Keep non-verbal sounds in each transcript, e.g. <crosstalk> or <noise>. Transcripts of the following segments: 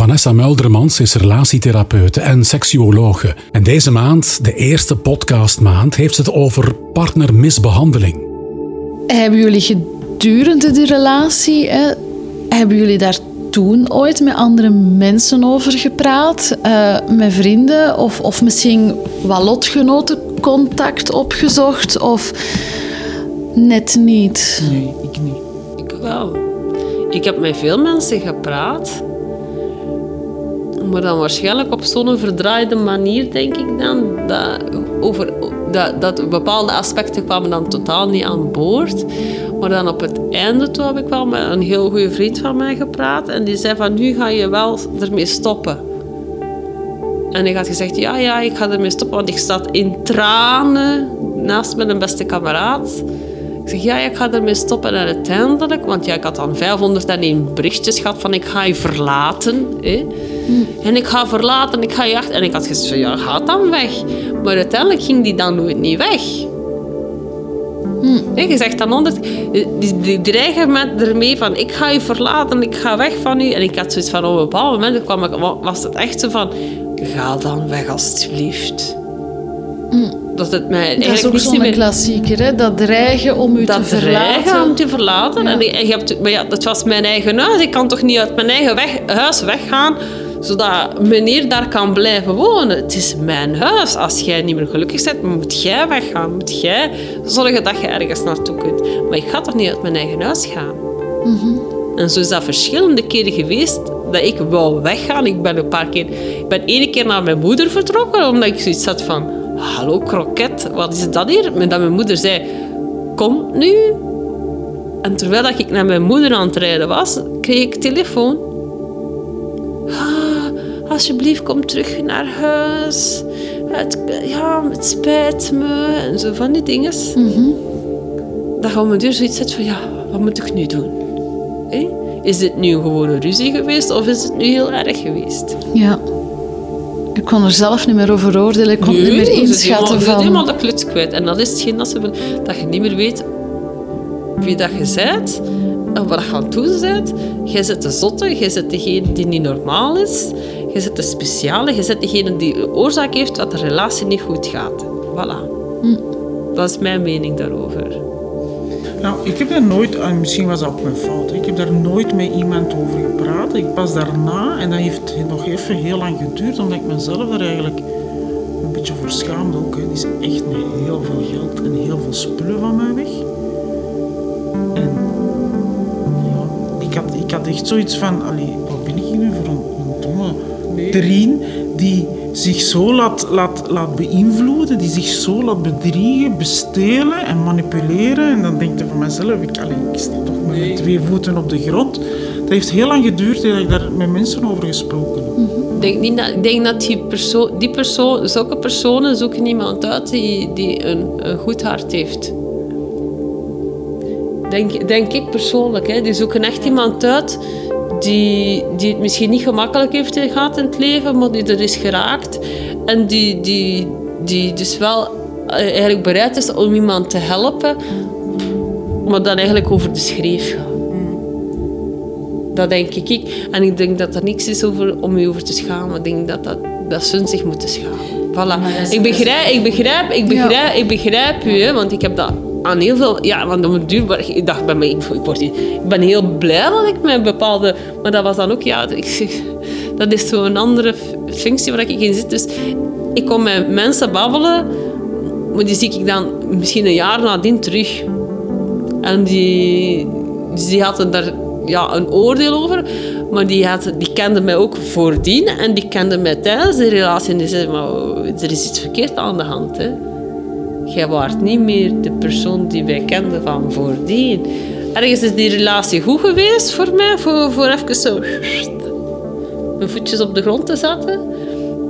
Vanessa Muldermans is relatietherapeute en seksuologe. En deze maand, de eerste podcastmaand, heeft ze het over partnermisbehandeling. Hebben jullie gedurende die relatie, hè, hebben jullie daar toen ooit met andere mensen over gepraat? Uh, met vrienden? Of, of misschien wat lotgenoten contact opgezocht? Of net niet? Nee, ik niet. Ik wel. Ik heb met veel mensen gepraat. Maar dan waarschijnlijk op zo'n verdraaide manier, denk ik dan. Dat, over, dat, dat bepaalde aspecten kwamen dan totaal niet aan boord. Maar dan op het einde toen heb ik wel met een heel goede vriend van mij gepraat. En die zei van, nu ga je wel ermee stoppen. En ik had gezegd, ja, ja, ik ga ermee stoppen. Want ik zat in tranen naast mijn beste kameraad. Zeg, ja, ik ga ermee stoppen. En uiteindelijk, want ja, ik had dan 501 berichtjes gehad van ik ga je verlaten. Hè. En ik ga verlaten, ik ga je achter. En ik had gezegd, ja, ga dan weg. Maar uiteindelijk ging die dan nooit niet weg. Hm. Je zegt dan altijd, die, die dreigen met ermee van ik ga je verlaten, ik ga weg van u. En ik had zoiets van op een bepaald moment kwam ik, was het echt zo van, ga dan weg alsjeblieft. Hm. Dat, het mij dat is ook zo'n klassieker, hè? dat dreigen om u te verlaten. Dreigen om te verlaten. En, je hebt, maar ja, dat was mijn eigen huis. Ik kan toch niet uit mijn eigen weg, huis weggaan zodat meneer daar kan blijven wonen. Het is mijn huis. Als jij niet meer gelukkig bent, moet jij weggaan. Moet jij zorgen dat je ergens naartoe kunt. Maar ik ga toch niet uit mijn eigen huis gaan? Mhm. En zo is dat verschillende keren geweest dat ik wou weggaan. Ik ben een paar keer... Ik ben één keer naar mijn moeder vertrokken, omdat ik zoiets had van... Hallo, kroket, wat is dat hier? En dat mijn moeder zei... Kom nu. En terwijl ik naar mijn moeder aan het rijden was, kreeg ik telefoon. Ah, alsjeblieft, kom terug naar huis. Het, ja, het spijt me. En zo van die dingen. Mm Dan gaan we deur zoiets zetten van, ja, wat moet ik nu doen? Is dit nu gewoon een ruzie geweest of is het nu heel erg geweest? Ja. Ik kon er zelf niet meer over oordelen. Ik kon nee, niet meer inschatten Je van... Je helemaal de kluts kwijt. En dat is hetgeen dat, ze, dat je niet meer weet wie dat je bent en wat je aan het doen bent. Jij zit de zotte, jij zit degene die niet normaal is. Je zit de speciale, je zit degene die de oorzaak heeft dat de relatie niet goed gaat. Voilà. Hm. Dat is mijn mening daarover. Nou, ik heb daar nooit, en misschien was dat ook mijn fout, ik heb daar nooit met iemand over gepraat. Ik pas daarna, en dat heeft nog even heel lang geduurd, omdat ik mezelf er eigenlijk een beetje voor schaamde ook. Die is echt heel veel geld en heel veel spullen van mij weg. En ja, ik had, ik had echt zoiets van, allee, wat ben ik nu voor een, een domme nee. die zich zo laat, laat, laat beïnvloeden, die zich zo laat bedriegen, bestelen en manipuleren. En dan denk je van mezelf, ik, allee, ik sta toch met nee. twee voeten op de grond. Dat heeft heel lang geduurd dat ik daar met mensen over gesproken heb. Ik denk, niet dat, ik denk dat die, persoon, die persoon, zulke personen zoeken iemand uit die, die een, een goed hart heeft. Denk, denk ik persoonlijk. Hè. Die zoeken echt iemand uit die, die het misschien niet gemakkelijk heeft gehad in het leven, maar die er is geraakt. En die, die, die dus wel eigenlijk bereid is om iemand te helpen, maar dan eigenlijk over de schreef gaat. Dat denk ik. En ik denk dat er niks is over, om je over te schamen. Ik denk dat, dat, dat ze zich moeten schamen. Voilà. Ik begrijp, ik begrijp, ik begrijp, ik begrijp u, hè, want ik heb dat aan heel veel... Ja, want op een duur... Ik dacht bij mij... Ik, word, ik ben heel blij dat ik met bepaalde... Maar dat was dan ook... Ja, ik, dat is zo'n andere functie waar ik in zit. Dus ik kom met mensen babbelen... Maar die zie ik dan misschien een jaar nadien terug. En die, die hadden daar ja, een oordeel over. Maar die, had, die kende mij ook voordien. En die kende mij tijdens de relatie. En die zei, maar er is iets verkeerd aan de hand. Hè. Jij waart niet meer de persoon die wij kenden van voordien. Ergens is die relatie goed geweest voor mij, voor, voor even zo mijn voetjes op de grond te zetten.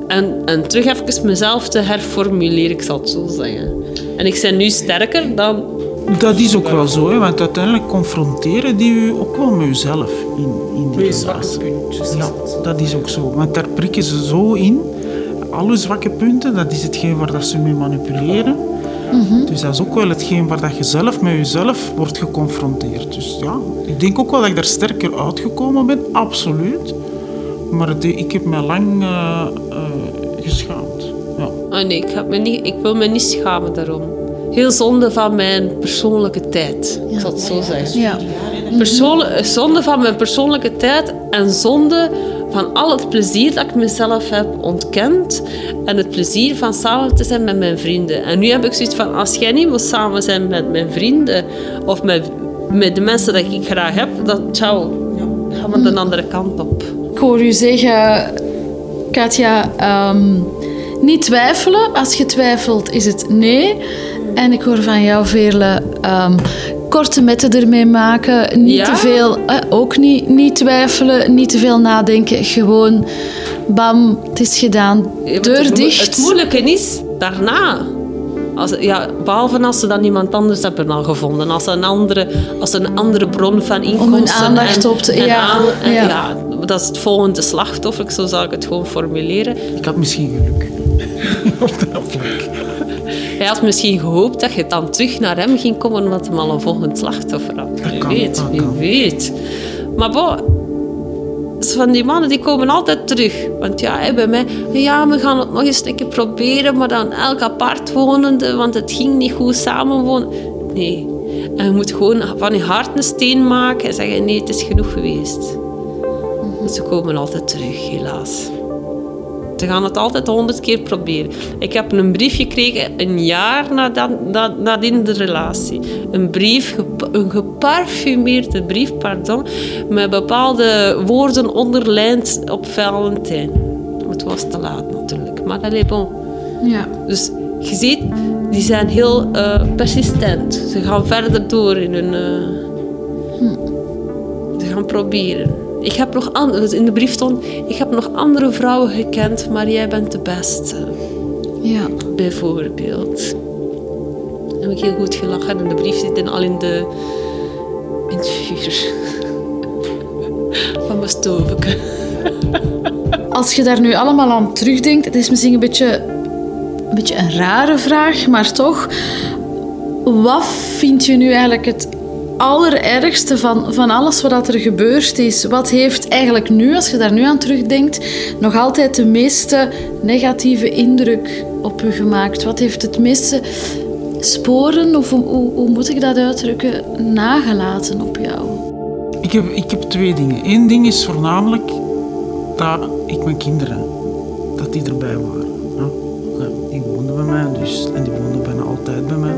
En, en terug even mezelf te herformuleren, ik zal het zo zeggen. En ik ben nu sterker dan... Dat is ook wel zo, hè, want uiteindelijk confronteren die u ook wel met uzelf in, in die relatie. Ja, dat is ook zo. Want daar prikken ze zo in. Alle zwakke punten, dat is hetgeen waar dat ze mee manipuleren. Mhm. Dus dat is ook wel hetgeen waar dat je zelf met jezelf wordt geconfronteerd. Dus ja, ik denk ook wel dat ik daar sterker uitgekomen ben, absoluut. Maar ik heb me lang eh, eh, geschaamd. Ja. Ah nee, ik, heb me niet, ik wil me niet schamen daarom. Heel zonde van mijn persoonlijke tijd, ik zal het zo zeggen. Ja. Persoonlijk, zonde van mijn persoonlijke tijd en zonde van al het plezier dat ik mezelf heb ontkend en het plezier van samen te zijn met mijn vrienden. En nu heb ik zoiets van, als jij niet wil samen zijn met mijn vrienden of met, met de mensen die ik graag heb, dan ciao, gaan we de andere kant op. Ik hoor u zeggen, Katja, ehm, niet twijfelen. Als je twijfelt, is het nee. En ik hoor van jou, Veerle, ehm, korte metten ermee maken. Niet Ja. te veel, eh, ook niet, niet twijfelen, niet te veel nadenken. Gewoon, bam, het is gedaan. Deur het, dicht. Het moeilijke is daarna. Als, ja, behalve als ze dan iemand anders hebben al gevonden. Als ze een andere, als een andere bron van inkomsten... aandacht en- op te- en ja, aan- en ja. ja, dat is het volgende slachtoffer, zo zal ik het gewoon formuleren. Ik had misschien geluk. <laughs> Op dat vlak. Hij had misschien gehoopt dat je dan terug naar hem ging komen omdat hij al een volgend slachtoffer had. Wie weet, wie weet. Maar bon, van die mannen die komen altijd terug. Want ja, bij mij, ja, we gaan het nog eens een keer proberen, maar dan elk apart wonende, want het ging niet goed samenwonen. Nee. En je moet gewoon van je hart een steen maken en zeggen, nee, het is genoeg geweest. Ze komen altijd terug, helaas. Ze gaan het altijd honderd keer proberen. Ik heb een brief gekregen een jaar nadat, na- nadien de relatie. Een brief, een geparfumeerde brief, pardon, met bepaalde woorden onderlijnd op Valentijn. Het was te laat natuurlijk, maar dat bon. Ja. Dus je ziet, die zijn heel eh, persistent. Ze gaan verder door in hun... eh, Ze gaan proberen. Ik heb nog andere, in de brief stond, ik heb nog andere vrouwen gekend, maar jij bent de beste. ja. Bijvoorbeeld. Heb ik heel goed gelachen en de brief zit dan al in de... in het vuur. Van mijn stovenke. Als je daar nu allemaal aan terugdenkt, het is misschien een beetje, een beetje een rare vraag, maar toch. Wat vind je nu eigenlijk het allerergste van, van alles wat er gebeurd is? Wat heeft eigenlijk nu, als je daar nu aan terugdenkt, nog altijd de meeste negatieve indruk op je gemaakt? Wat heeft het meeste sporen, of hoe, moet ik dat uitdrukken, nagelaten op jou? Ik heb, ik heb twee dingen. Eén ding is voornamelijk dat ik mijn kinderen, dat die erbij waren. Die woonden bij mij, dus, en die woonden bijna altijd bij mij.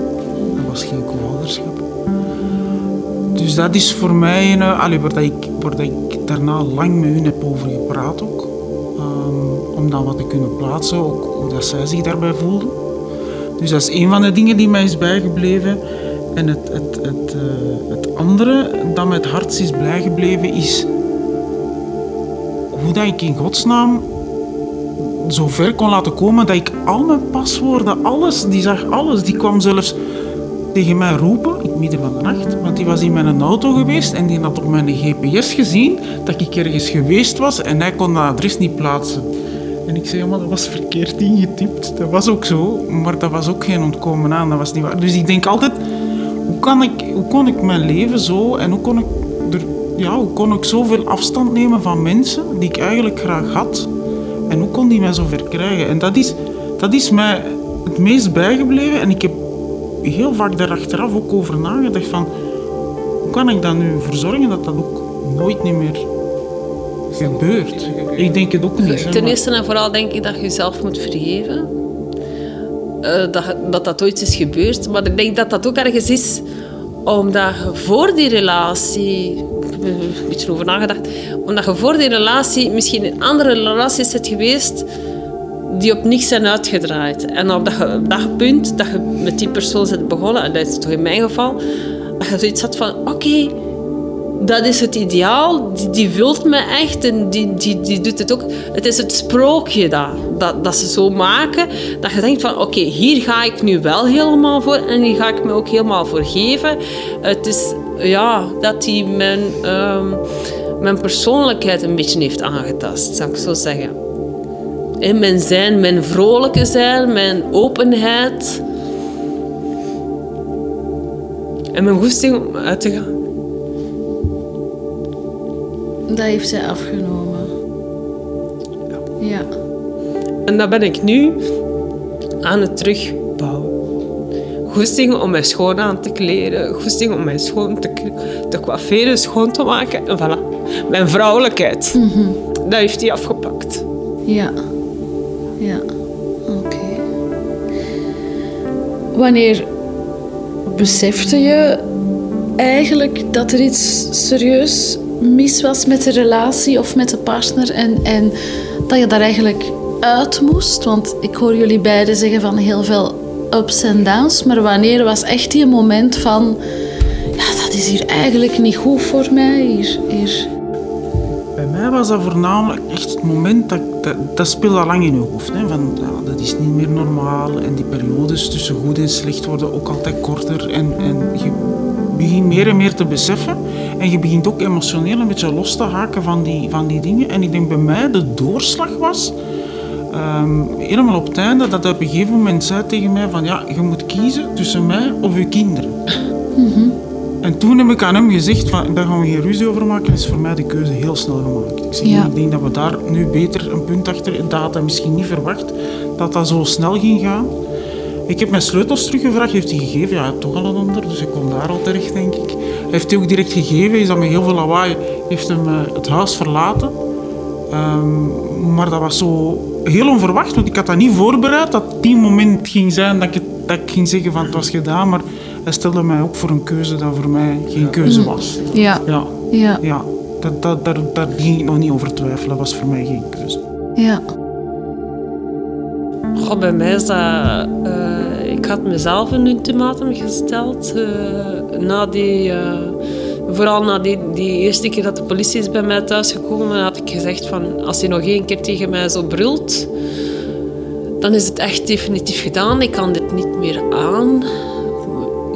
Er was geen co-ouderschap. Dus dat is voor mij, een, allee, waar, ik, waar daarna lang met hun heb over gepraat ook. Ehm, om dat wat te kunnen plaatsen, ook hoe dat zij zich daarbij voelden. Dus dat is een van de dingen die mij is bijgebleven. En het, het, het, eh, het andere dat mij het hardst is bijgebleven is hoe dat ik in godsnaam zo ver kon laten komen dat ik al mijn paswoorden, alles, die zag alles, die kwam zelfs tegen mij roepen, in het midden van de nacht, want die was in mijn auto geweest en die had op mijn GPS gezien dat ik ergens geweest was en hij kon dat adres niet plaatsen. En ik zei, ja, maar dat was verkeerd ingetypt. Dat was ook zo, maar dat was ook geen ontkomen aan, dat was niet waar. Dus ik denk altijd, hoe, kan ik, hoe kon ik mijn leven zo en hoe kon ik, er, ja, hoe kon ik zoveel afstand nemen van mensen die ik eigenlijk graag had? En hoe kon die mij zo ver krijgen? En dat is, dat is mij het meest bijgebleven. En ik heb heel vaak daar achteraf ook over nagedacht van... Hoe kan ik dan nu voor zorgen dat dat ook nooit niet meer gebeurt? Ik denk het ook niet. hè, Ten eerste en vooral denk ik dat je jezelf moet vergeven. Eh, dat, dat dat ooit is gebeurd. Maar ik denk dat dat ook ergens is omdat je voor die relatie... Ik heb er een beetje over nagedacht. Omdat je voor die relatie misschien in andere relaties zit geweest die op niks zijn uitgedraaid. En op dat, dat punt dat je met die persoon bent begonnen, en dat is toch in mijn geval, dat je zoiets had van, oké, dat is het ideaal, die, die vult me echt en die, die, die doet het ook. Het is het sprookje dat, dat, dat ze zo maken, dat je denkt van oké, hier ga ik nu wel helemaal voor en hier ga ik me ook helemaal voor geven. Het is ja, dat die mijn, ehm, mijn persoonlijkheid een beetje heeft aangetast, zou ik zo zeggen. In mijn zijn, mijn vrolijke zijn, mijn openheid. En mijn goesting om uit te gaan. Dat heeft zij afgenomen. Ja. En dat ben ik nu aan het terugbouwen. Goesting om mij schoon aan te kleden, goesting om mij schoon te, te coifferen, schoon te maken. En voilà. Mijn vrouwelijkheid, dat heeft hij afgepakt. Ja. Ja. Oké. Wanneer besefte je eigenlijk dat er iets serieus mis was met de relatie of met de partner en, en dat je daar eigenlijk uit moest? Want ik hoor jullie beiden zeggen van heel veel ups en downs, maar wanneer was echt die moment van ja, dat is hier eigenlijk niet goed voor mij, hier, hier mij was dat voornamelijk echt het moment dat dat, dat speelde al lang in je hoofd. Hè, van, ja, dat is niet meer normaal en die periodes tussen goed en slecht worden ook altijd korter. En, en je begint meer en meer te beseffen en je begint ook emotioneel een beetje los te haken van die, van die dingen. En ik denk bij mij de doorslag was, ehm, helemaal op het einde, dat hij op een gegeven moment zei tegen mij van ja, je moet kiezen tussen mij of je kinderen. En toen heb ik aan hem gezegd, van, daar gaan we geen ruzie over maken, is voor mij de keuze heel snel gemaakt. Ik, zeg, Ja. ik denk dat we daar nu beter een punt achter, dat had hij misschien niet verwacht, dat dat zo snel ging gaan. Ik heb mijn sleutels teruggevraagd, heeft hij gegeven, ja, toch al een ander, dus ik kom daar al terecht, denk ik. Hij heeft hij ook direct gegeven, is dat met heel veel lawaai, heeft hem eh, het huis verlaten. Ehm, maar dat was zo heel onverwacht, want ik had dat niet voorbereid, dat die moment ging zijn dat ik, dat ik ging zeggen van het was gedaan, maar hij stelde mij ook voor een keuze dat voor mij geen keuze was. Ja. Ja, Ja. ja. Dat, dat, daar, daar ging ik nog niet over twijfelen, dat was voor mij geen keuze. Ja. Goh, bij mij is dat... eh, ik had mezelf een ultimatum gesteld. eh, na die, eh, vooral na die, die eerste keer dat de politie is bij mij thuis gekomen, had ik gezegd van... Als hij nog één keer tegen mij zo brult, dan is het echt definitief gedaan. Ik kan dit niet meer aan.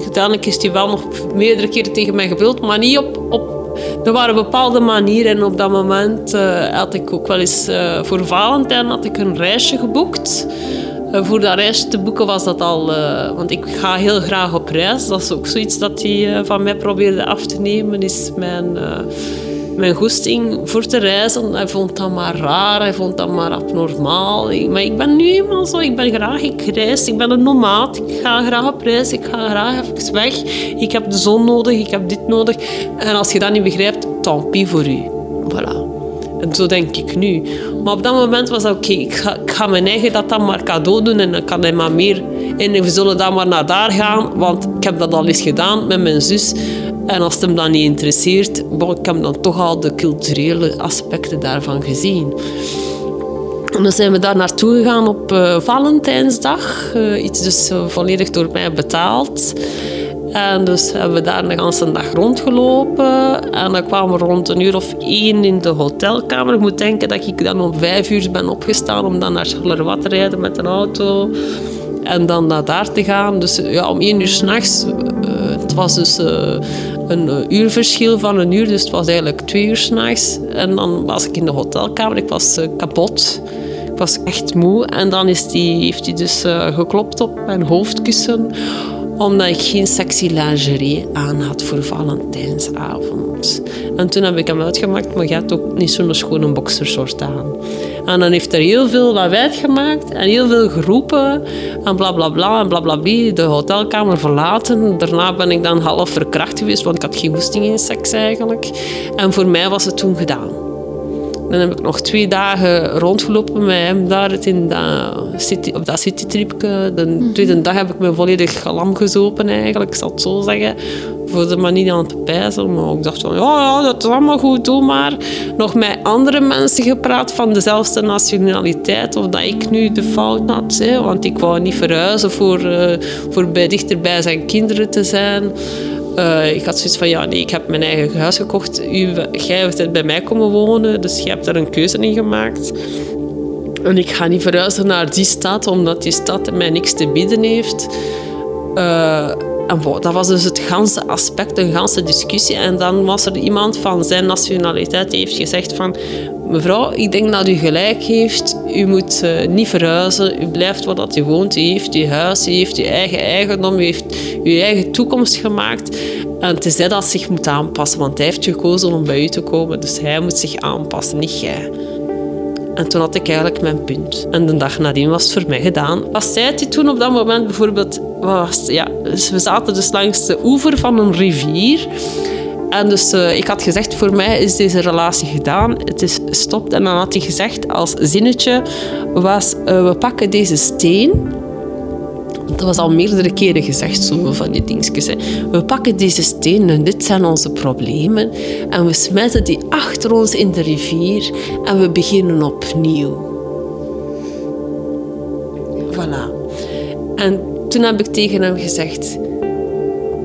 Uiteindelijk is hij wel nog meerdere keren tegen mij gebruld, maar niet op... op er waren bepaalde manieren en op dat moment eh, had ik ook wel eens eh, voor Valentijn had ik een reisje geboekt. Eh, voor dat reisje te boeken was dat al... want ik ga heel graag op reis. Dat is ook zoiets dat hij van mij probeerde af te nemen. Is mijn, mijn goesting voor te reizen. Hij vond dat maar raar. Hij vond dat maar abnormaal. Maar ik ben nu eenmaal zo. Ik ben graag... Ik reis. Ik ben een nomaat. Ik ga graag op reis. Ik ga graag even weg. Ik heb de zon nodig. Ik heb dit nodig. En als je dat niet begrijpt, tant pis voor u. Voilà. En zo denk ik nu. Maar op dat moment was dat oké, ik, ik ga mijn eigen dat dan maar cadeau doen en dan kan hij maar meer. En we zullen dan maar naar daar gaan, want ik heb dat al eens gedaan met mijn zus. En als het hem dan niet interesseert, bon, ik heb dan toch al de culturele aspecten daarvan gezien. En dan zijn we daar naartoe gegaan op eh, Valentijnsdag. Eh, iets dus eh, volledig door mij betaald. En dus hebben we daar de hele dag rondgelopen. En dan kwamen we rond een uur of één in de hotelkamer. Ik moet denken dat ik dan om vijf uur ben opgestaan om dan naar Charleroi te rijden met een auto. En dan naar daar te gaan. Dus ja, om één uur s'nachts. Uh, het was dus een uh, uurverschil van een uur. Dus het was eigenlijk twee uur s'nachts. En dan was ik in de hotelkamer. Ik was uh, kapot. Ik was echt moe. En dan is die, heeft hij dus geklopt op mijn hoofdkussen omdat ik geen sexy lingerie aan had voor Valentijnsavond. En toen heb ik hem uitgemaakt, maar je hebt ook niet zo'n schone boxershort aan. En dan heeft er heel veel lawaai gemaakt en heel veel geroepen en bla bla bla en bla bla bla. De hotelkamer verlaten. Daarna ben ik dan half verkracht geweest, want ik had geen goesting in seks eigenlijk. En voor mij was het toen gedaan. Dan heb ik nog twee dagen rondgelopen met hem daar in dat city, op dat citytripje. De -hmm. tweede dag heb ik me volledig lam gezopen eigenlijk, ik zal het zo zeggen. Voor de manier aan het pijzen. Maar ik dacht van, ja, dat is allemaal goed, doe maar. Nog met andere mensen gepraat van dezelfde nationaliteit. Of dat ik nu de fout had. Hè, want ik wou niet verhuizen voor, uh, voor bij, dichter bij zijn kinderen te zijn. Uh, ik had zoiets van, ja nee, ik heb mijn eigen huis gekocht. U, jij bent bij mij komen wonen, dus je hebt daar een keuze in gemaakt. En ik ga niet verhuizen naar die stad, omdat die stad mij niks te bieden heeft. Uh, en wow, dat was dus het ganse aspect, een ganse discussie. En dan was er iemand van zijn nationaliteit die heeft gezegd van... Mevrouw, ik denk dat u gelijk heeft. U moet uh, niet verhuizen. U blijft waar dat u woont. U heeft uw huis, u heeft uw eigen eigendom. U heeft uw eigen toekomst gemaakt. En het is hij dat zich moet aanpassen, want hij heeft gekozen om bij u te komen. Dus hij moet zich aanpassen, niet jij. En toen had ik eigenlijk mijn punt. En de dag nadien was het voor mij gedaan. Wat zei hij toen op dat moment bijvoorbeeld? Was, ja, dus we zaten dus langs de oever van een rivier. En dus uh, ik had gezegd, voor mij is deze relatie gedaan. Het is stopt. En dan had hij gezegd, als zinnetje was, uh, we pakken deze steen. Dat was al meerdere keren gezegd, zo van die dingetjes. Hè. We pakken deze steen en dit zijn onze problemen. En we smijten die achter ons in de rivier en we beginnen opnieuw. Voilà. En toen heb ik tegen hem gezegd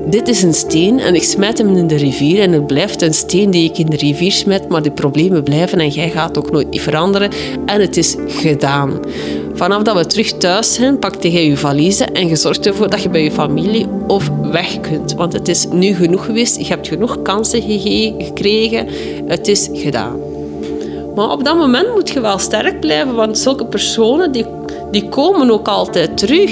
dit is een steen en ik smijt hem in de rivier en het blijft een steen die ik in de rivier smijt, maar de problemen blijven en jij gaat ook nooit veranderen en het is gedaan. Vanaf dat we terug thuis zijn, pakte jij je valiezen en je zorgt ervoor dat je bij je familie of weg kunt. Want het is nu genoeg geweest, je hebt genoeg kansen gekregen, het is gedaan. Maar op dat moment moet je wel sterk blijven, want zulke personen die, die komen ook altijd terug.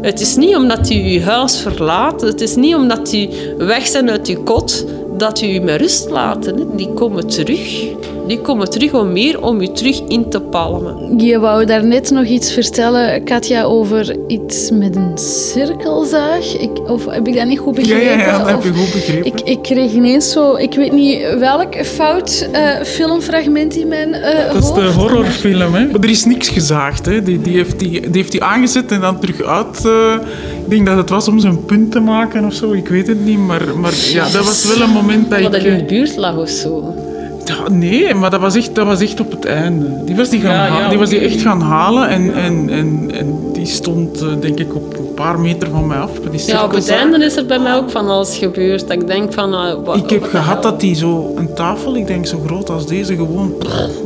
Het is niet omdat u je huis verlaat, het is niet omdat u weg zijn uit uw kot, dat u je met rust laten. Die komen terug. Die komen terug om meer om u terug in te palmen. Je wou daarnet nog iets vertellen, Katja, over iets met een cirkelzaag. Ik, of heb ik dat niet goed begrepen? Ja, ja, ja dat heb je goed begrepen. Ik, ik kreeg ineens zo, ik weet niet welk fout uh, filmfragment in mijn uh, Dat is de horrorfilm, hè. Maar er is niks gezaagd, hè. Die, die, heeft, die, die heeft hij aangezet en dan terug uit... Uh, ik denk dat het was om zijn punt te maken of zo, ik weet het niet. Maar, maar ja, dat was wel een moment dat Wat ik... in de buurt lag of zo. Ja, nee, maar dat was, echt, dat was echt op het einde. Die was die, gaan Ja, ja, halen, die, was die echt gaan halen en, en, en, en die stond, eh, denk ik, op een paar meter van mij af. Die Ja, op het einde is er bij mij ook van alles gebeurd. Dat ik denk van... wat, Ik heb wat gehad dat die zo een tafel, ik denk zo groot als deze, gewoon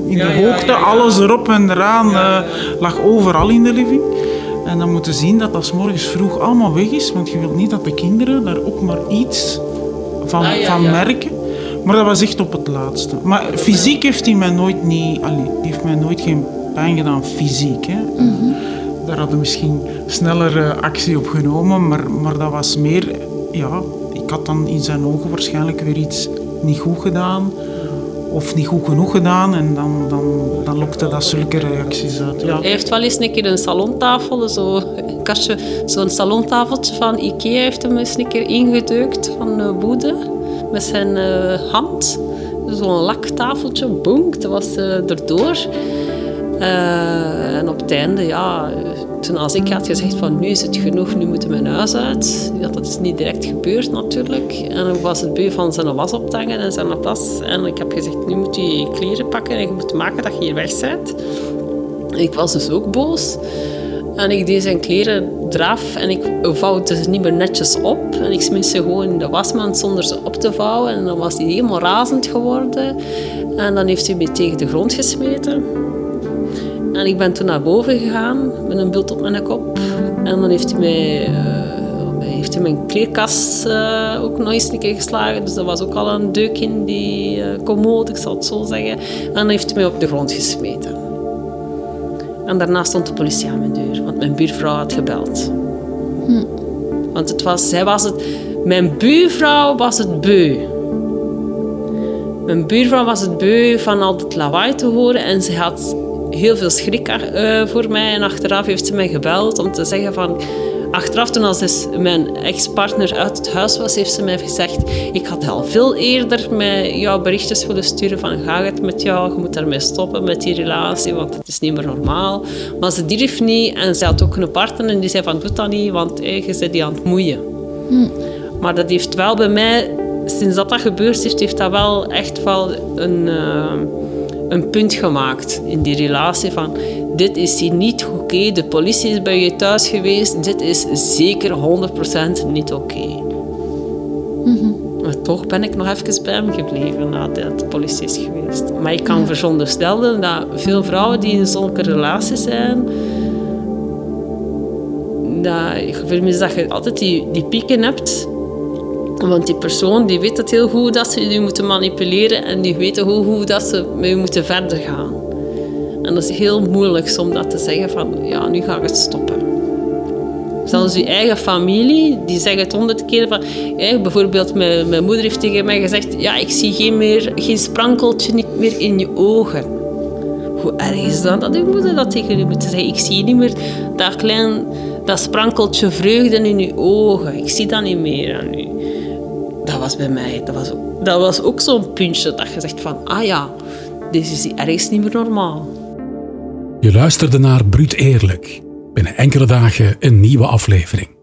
in de ja, hoogte, ja, ja. alles erop en eraan, eh, lag overal in de living. En dan moeten zien dat dat 's morgens vroeg allemaal weg is, want je wilt niet dat de kinderen daar ook maar iets van, Ah, ja, van ja. merken. Maar dat was echt op het laatste. Maar fysiek heeft hij mij nooit niet, allee, die heeft mij nooit geen pijn gedaan, fysiek. Hè. Daar hadden we misschien sneller actie op genomen, maar, maar dat was meer, ja, ik had dan in zijn ogen waarschijnlijk weer iets niet goed gedaan of niet goed genoeg gedaan en dan, dan, dan lokte dat zulke reacties uit. Ja. Hij heeft wel eens een keer een salontafel, zo, kastje, zo'n salontafeltje van Ikea heeft hem eens een keer ingedeukt van uh, Boede met zijn eh, hand. Zo'n laktafeltje, boem, dat was eh, erdoor. Eh, en op het einde, ja, toen als ik had gezegd van nu is het genoeg, nu moeten we mijn huis uit. Dat is niet direct gebeurd natuurlijk. En dan was het beu van zijn was optangen en zijn tas. En ik heb gezegd, nu moet je je kleren pakken en je moet maken dat je hier weg bent. Ik was dus ook boos. En ik deed zijn kleren eraf en ik vouwde ze niet meer netjes op. En ik smeet ze gewoon in de wasmand zonder ze op te vouwen. En dan was hij helemaal razend geworden. En dan heeft hij me tegen de grond gesmeten. En ik ben toen naar boven gegaan met een bult op mijn kop. En dan heeft hij mij... eh, heeft hij mijn kleerkast eh, ook nog eens een keer geslagen. Dus dat was ook al een deuk in die eh, commode, ik zal het zo zeggen. En dan heeft hij mij op de grond gesmeten. En daarna stond de politie aan mijn deur, want mijn buurvrouw had gebeld. Want het was, zij was het, mijn buurvrouw was het beu. Mijn buurvrouw was het beu van al het lawaai te horen en ze had heel veel schrik eh, voor mij. En achteraf heeft ze mij gebeld om te zeggen van... Achteraf, toen als dus mijn ex-partner uit het huis was, heeft ze mij gezegd... Ik had al veel eerder met jou berichtjes willen sturen van... Ga het met jou? Je moet daarmee stoppen met die relatie, want het is niet meer normaal. Maar ze durf niet. En ze had ook een partner en die zei van... Doe dat niet, want eh, je bent die aan het moeien. Maar dat heeft wel bij mij... Sinds dat dat gebeurd is, heeft dat wel echt wel een... eh, een punt gemaakt in die relatie van dit is hier niet oké, de politie is bij je thuis geweest, dit is zeker 100% niet oké. Maar toch ben ik nog even bij hem gebleven nadat de politie is geweest. Maar ik kan veronderstellen dat veel vrouwen die in zulke relaties zijn, dat, ik dat je altijd die, die pieken hebt want die persoon die weet het heel goed dat ze je moeten manipuleren en die weten hoe goed dat ze met je moeten verder gaan. En dat is heel moeilijk om dat te zeggen van ja, nu ga ik het stoppen. Zelfs je eigen familie, die zegt het honderd keer van... Bijvoorbeeld, mijn, mijn moeder heeft tegen mij gezegd... Ja, ik zie geen, meer, geen sprankeltje niet meer in je ogen. hoe erg is dat dat uw moeder dat tegen u moet zeggen? Ik zie niet meer dat klein, dat sprankeltje vreugde in uw ogen. Ik zie dat niet meer aan u. Dat was bij mij, dat was, dat was ook zo'n puntje dat je zegt van, ah ja, dit is ergens niet meer normaal. Je luisterde naar Bruut Eerlijk. Binnen enkele dagen een nieuwe aflevering.